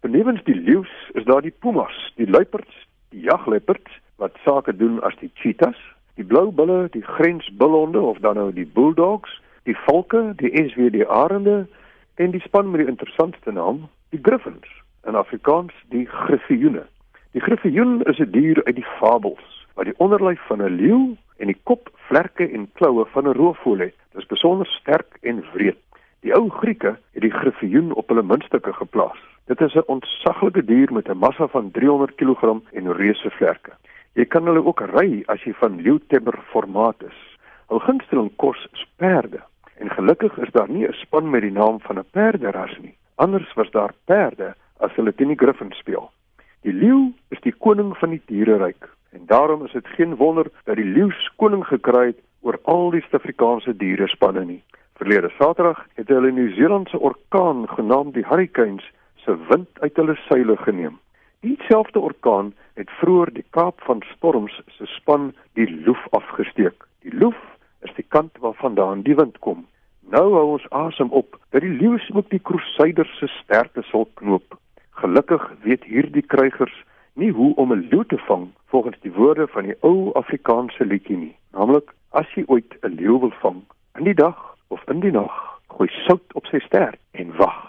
Benewens die leeu's is daar die pumas, die luiperds, die jagluiperds wat sake doen as die cheetahs, die blou bulle, die grensbulhonde of dan nou die bulldogs, die valke, die SWD arende en die span met die interessantste naam, die griffins, in Afrikaans die griffioene. Die griffioen is 'n dier uit die fabels wat die onderlyf van 'n leeu en die kop, vlerke en kloue van 'n roofvoël het. Dit is besonder sterk en wreed. Die ou Grieke het die griffioen op hulle muntstukke geplaas. Dit is 'n ontsaglike dier met 'n massa van 300 kg en reuse vlerke. Jy kan hulle ook ry as jy van leeutemmer formaat is. Hul gunsteling kos is perde. En gelukkig is daar nie 'n span met die naam van 'n perderas nie. Anders was daar perde as hulle teen die griffin speel. Die leeu is die koning van die diereryk en daarom is dit geen wonder dat die leeu koning gekry het oor al die Suid-Afrikaanse dierespanne nie. Verlede Saterdag het hulle 'n Nieu-Seelandse orkaan genaamd die Hurricanes se wind uit hulle seile geneem. Dieselfde orkaan het vroeër die Kaap van Storms se span die Loef afgesteek. Die Loef is die kant waarvandaan die wind kom. Nou hou ons asem op dat die leeu ook die Crusaders se sterte sal knoop. Gelukkig weet hierdie krygers nie hoe om 'n leeu te vang volgens die woorde van die ou Afrikaanse liedjie nie. Naamlik as jy ooit 'n leeu wil vang, in die dag of in die nag, gooi sout op sy stert en wag.